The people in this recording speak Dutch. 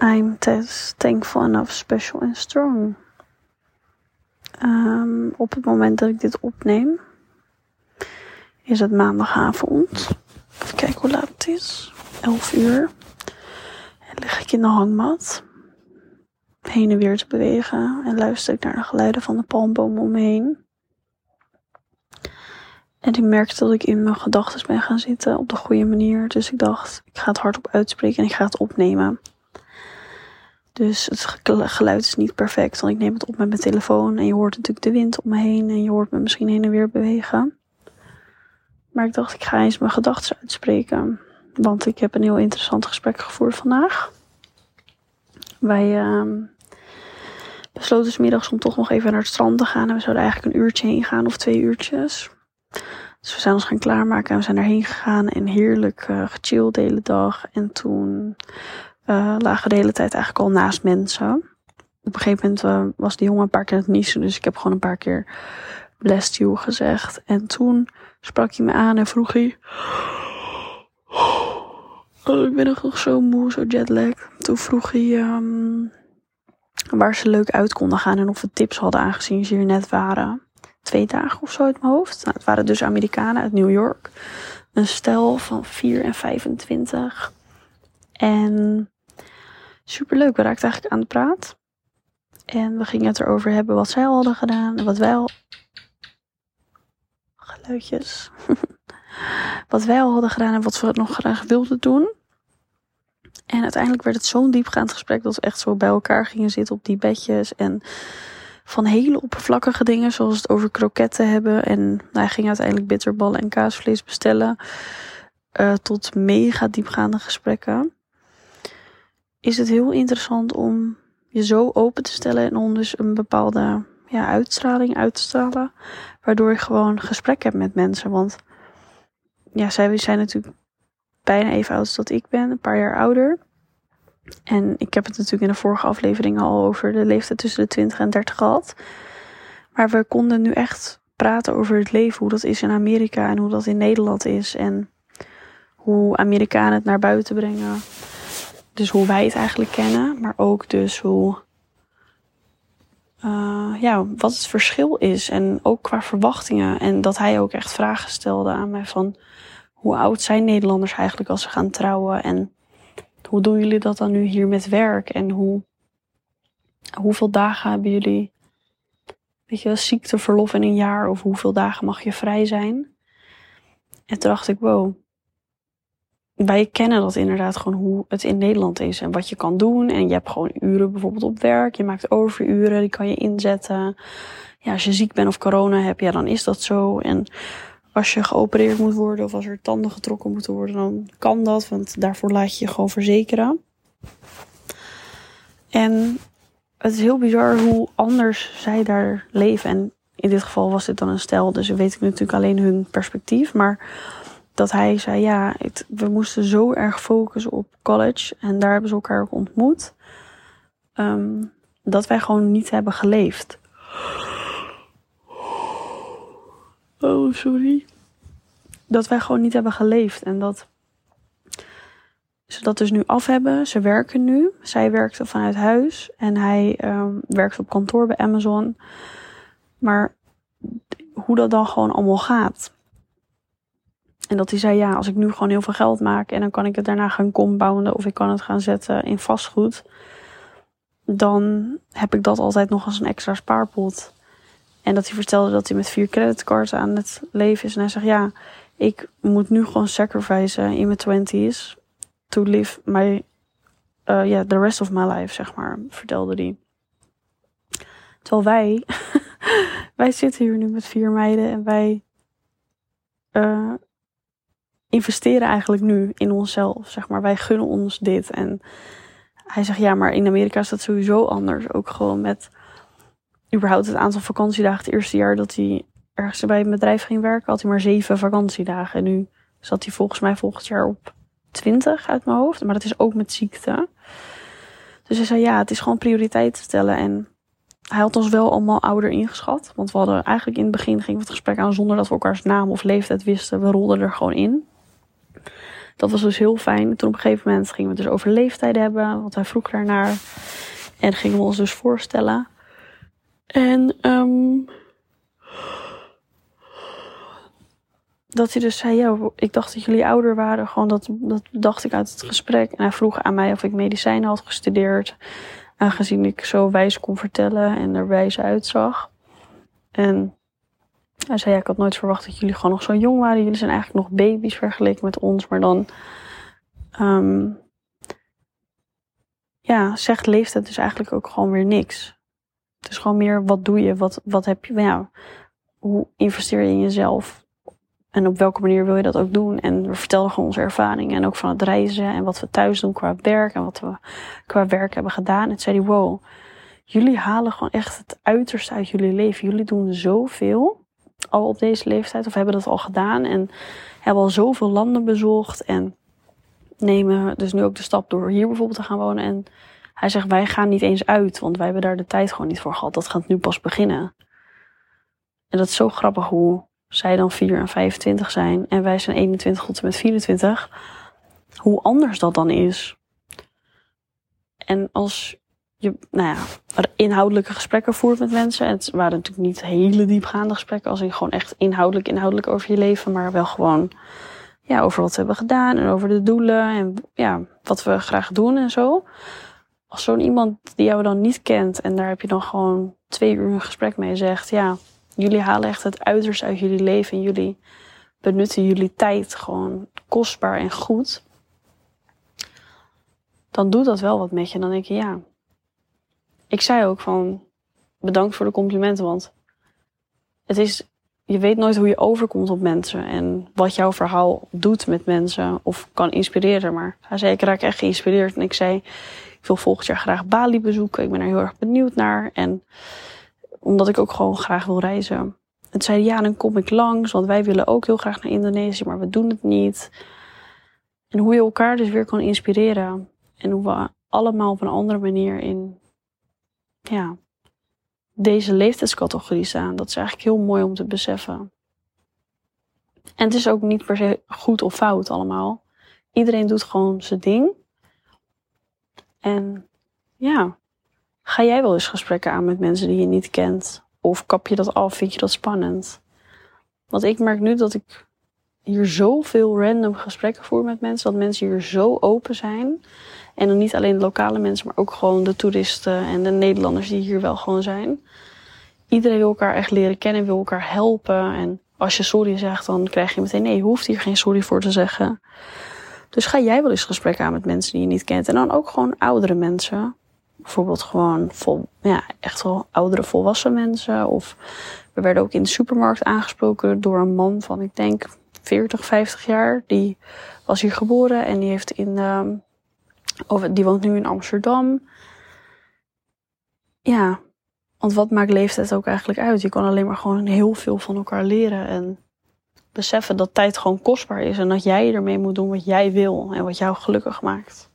I'm thankful enough, special and strong. Um, op het moment dat ik dit opneem, is het maandagavond. Even kijken hoe laat het is. 11 uur. En lig ik in de hangmat. Heen en weer te bewegen. En luister ik naar de geluiden van de palmboom om me heen. En ik merkte dat ik in mijn gedachten ben gaan zitten op de goede manier. Dus ik dacht, ik ga het hardop uitspreken en ik ga het opnemen. Dus het geluid is niet perfect, want ik neem het op met mijn telefoon. En je hoort natuurlijk de wind om me heen en je hoort me misschien heen en weer bewegen. Maar ik dacht, ik ga eens mijn gedachten uitspreken. Want ik heb een heel interessant gesprek gevoerd vandaag. Wij uh, besloten smiddags om toch nog even naar het strand te gaan. En we zouden eigenlijk een uurtje heen gaan of twee uurtjes. Dus we zijn ons gaan klaarmaken en we zijn erheen gegaan en heerlijk uh, gechilled de hele dag. En toen uh, lagen de hele tijd eigenlijk al naast mensen. Op een gegeven moment uh, was die jongen een paar keer aan het niezen, dus ik heb gewoon een paar keer blessed you gezegd. En toen sprak hij me aan en vroeg hij... Oh, ik ben nog zo moe, zo jetlag. Toen vroeg hij um, waar ze leuk uit konden gaan en of we tips hadden aangezien ze hier net waren twee dagen of zo uit mijn hoofd. Nou, het waren dus Amerikanen uit New York. Een stel van 4 en 25. En superleuk, we raakten eigenlijk aan de praat. En we gingen het erover hebben wat zij hadden gedaan en wat wij al... Geluidjes. wat wij al hadden gedaan en wat we nog graag wilden doen. En uiteindelijk werd het zo'n diepgaand gesprek dat we echt zo bij elkaar gingen zitten op die bedjes. En van hele oppervlakkige dingen, zoals het over kroketten hebben. En hij ging uiteindelijk bitterballen en kaasvlees bestellen. Uh, tot mega diepgaande gesprekken. Is het heel interessant om je zo open te stellen en om dus een bepaalde ja, uitstraling uit te stralen. Waardoor je gewoon gesprek hebt met mensen. Want ja, zij zijn natuurlijk bijna even oud als dat ik ben, een paar jaar ouder. En ik heb het natuurlijk in de vorige aflevering al over de leeftijd tussen de 20 en 30 gehad. Maar we konden nu echt praten over het leven, hoe dat is in Amerika en hoe dat in Nederland is. En hoe Amerikanen het naar buiten brengen. Dus hoe wij het eigenlijk kennen, maar ook dus hoe. Uh, ja, wat het verschil is. En ook qua verwachtingen. En dat hij ook echt vragen stelde aan mij van hoe oud zijn Nederlanders eigenlijk als ze gaan trouwen? En hoe doen jullie dat dan nu hier met werk? En hoe, hoeveel dagen hebben jullie, weet je, ziekteverlof in een jaar? Of hoeveel dagen mag je vrij zijn? En toen dacht ik, wow, wij kennen dat inderdaad gewoon hoe het in Nederland is en wat je kan doen. En je hebt gewoon uren bijvoorbeeld op werk. Je maakt overuren, die kan je inzetten. Ja, als je ziek bent of corona hebt, ja, dan is dat zo. En als je geopereerd moet worden of als er tanden getrokken moeten worden, dan kan dat, want daarvoor laat je je gewoon verzekeren. En het is heel bizar hoe anders zij daar leven. En in dit geval was dit dan een stel, dus weet ik natuurlijk alleen hun perspectief. Maar dat hij zei, ja, we moesten zo erg focussen op college. En daar hebben ze elkaar ontmoet. Um, dat wij gewoon niet hebben geleefd. Oh, sorry. Dat wij gewoon niet hebben geleefd. En dat ze dat dus nu af hebben. Ze werken nu. Zij werkte vanuit huis. En hij um, werkt op kantoor bij Amazon. Maar hoe dat dan gewoon allemaal gaat. En dat hij zei, ja, als ik nu gewoon heel veel geld maak en dan kan ik het daarna gaan compounden of ik kan het gaan zetten in vastgoed. Dan heb ik dat altijd nog als een extra spaarpot. En dat hij vertelde dat hij met vier creditcards aan het leven is. En hij zegt, ja, ik moet nu gewoon sacrificen in mijn twenties to live my, uh, yeah, the rest of my life, zeg maar, vertelde hij. Terwijl wij, wij zitten hier nu met vier meiden en wij uh, investeren eigenlijk nu in onszelf, zeg maar. Wij gunnen ons dit. En hij zegt, ja, maar in Amerika is dat sowieso anders. Ook gewoon met überhaupt het aantal vakantiedagen. Het eerste jaar dat hij ergens bij een bedrijf ging werken, had hij maar zeven vakantiedagen. En nu zat hij volgens mij volgend jaar op twintig uit mijn hoofd. Maar dat is ook met ziekte. Dus hij zei, ja, het is gewoon prioriteiten stellen. En hij had ons wel allemaal ouder ingeschat. Want we hadden eigenlijk in het begin gingen we het gesprek aan zonder dat we elkaars naam of leeftijd wisten. We rolden er gewoon in. Dat was dus heel fijn. Toen op een gegeven moment gingen we het dus over leeftijden hebben. Want hij vroeg daarnaar. En gingen we ons dus voorstellen. En um, dat hij dus zei, ja, ik dacht dat jullie ouder waren. Gewoon dat, dat dacht ik uit het gesprek. En hij vroeg aan mij of ik medicijnen had gestudeerd. Aangezien ik zo wijs kon vertellen en er wijs uitzag. En hij zei, ik had nooit verwacht dat jullie gewoon nog zo jong waren. Jullie zijn eigenlijk nog baby's vergeleken met ons. Maar dan, um, ja, zegt leeftijd dus eigenlijk ook gewoon weer niks. Het is gewoon meer, wat doe je? Wat, wat heb je? Hoe investeer je in jezelf? En op welke manier wil je dat ook doen? En we vertelden gewoon onze ervaringen. En ook van het reizen. En wat we thuis doen qua werk. En wat we qua werk hebben gedaan. En zei hij, wow, jullie halen gewoon echt het uiterste uit jullie leven. Jullie doen zoveel. Al op deze leeftijd. Of hebben dat al gedaan. En hebben al zoveel landen bezocht. En nemen dus nu ook de stap door hier bijvoorbeeld te gaan wonen. En hij zegt, wij gaan niet eens uit. Want wij hebben daar de tijd gewoon niet voor gehad. Dat gaat nu pas beginnen. En dat is zo grappig hoe zij dan 4 en 25 zijn en wij zijn 21 tot en met 24, hoe anders dat dan is. En als je, nou ja, inhoudelijke gesprekken voert met mensen. Het waren natuurlijk niet hele diepgaande gesprekken, als in gewoon echt inhoudelijk, inhoudelijk over je leven, maar wel gewoon ja, over wat we hebben gedaan en over de doelen en ja, wat we graag doen en zo. Als zo'n iemand die jou dan niet kent en daar heb je dan gewoon twee uur een gesprek mee zegt, ja, Jullie halen echt het uiterste uit jullie leven en jullie benutten jullie tijd gewoon kostbaar en goed. Dan doet dat wel wat met je. Dan denk je, ja. Ik zei ook van, bedankt voor de complimenten, want het is, je weet nooit hoe je overkomt op mensen en wat jouw verhaal doet met mensen of kan inspireren. Maar hij zei, ik raak echt geïnspireerd. En ik zei, ik wil volgend jaar graag Bali bezoeken. Ik ben er heel erg benieuwd naar. En omdat ik ook gewoon graag wil reizen. En zei ja, dan kom ik langs, want wij willen ook heel graag naar Indonesië, maar we doen het niet. En hoe je elkaar dus weer kan inspireren. En hoe we allemaal op een andere manier in ja, deze leeftijdscategorie staan. Dat is eigenlijk heel mooi om te beseffen. En het is ook niet per se goed of fout allemaal. Iedereen doet gewoon zijn ding. En ja, Ga jij wel eens gesprekken aan met mensen die je niet kent? Of kap je dat af? Vind je dat spannend? Want ik merk nu dat ik hier zoveel random gesprekken voer met mensen. Dat mensen hier zo open zijn. En dan niet alleen de lokale mensen, maar ook gewoon de toeristen en de Nederlanders die hier wel gewoon zijn. Iedereen wil elkaar echt leren kennen, wil elkaar helpen. En als je sorry zegt, dan krijg je meteen nee, je hoeft hier geen sorry voor te zeggen. Dus ga jij wel eens gesprekken aan met mensen die je niet kent. En dan ook gewoon oudere mensen bijvoorbeeld gewoon vol, ja, echt wel oudere volwassen mensen. Of we werden ook in de supermarkt aangesproken door een man van, ik denk, 40, 50 jaar. Die was hier geboren en die heeft in, uh, of die woont nu in Amsterdam. Ja, want wat maakt leeftijd ook eigenlijk uit? Je kan alleen maar gewoon heel veel van elkaar leren en beseffen dat tijd gewoon kostbaar is en dat jij ermee moet doen wat jij wil en wat jou gelukkig maakt.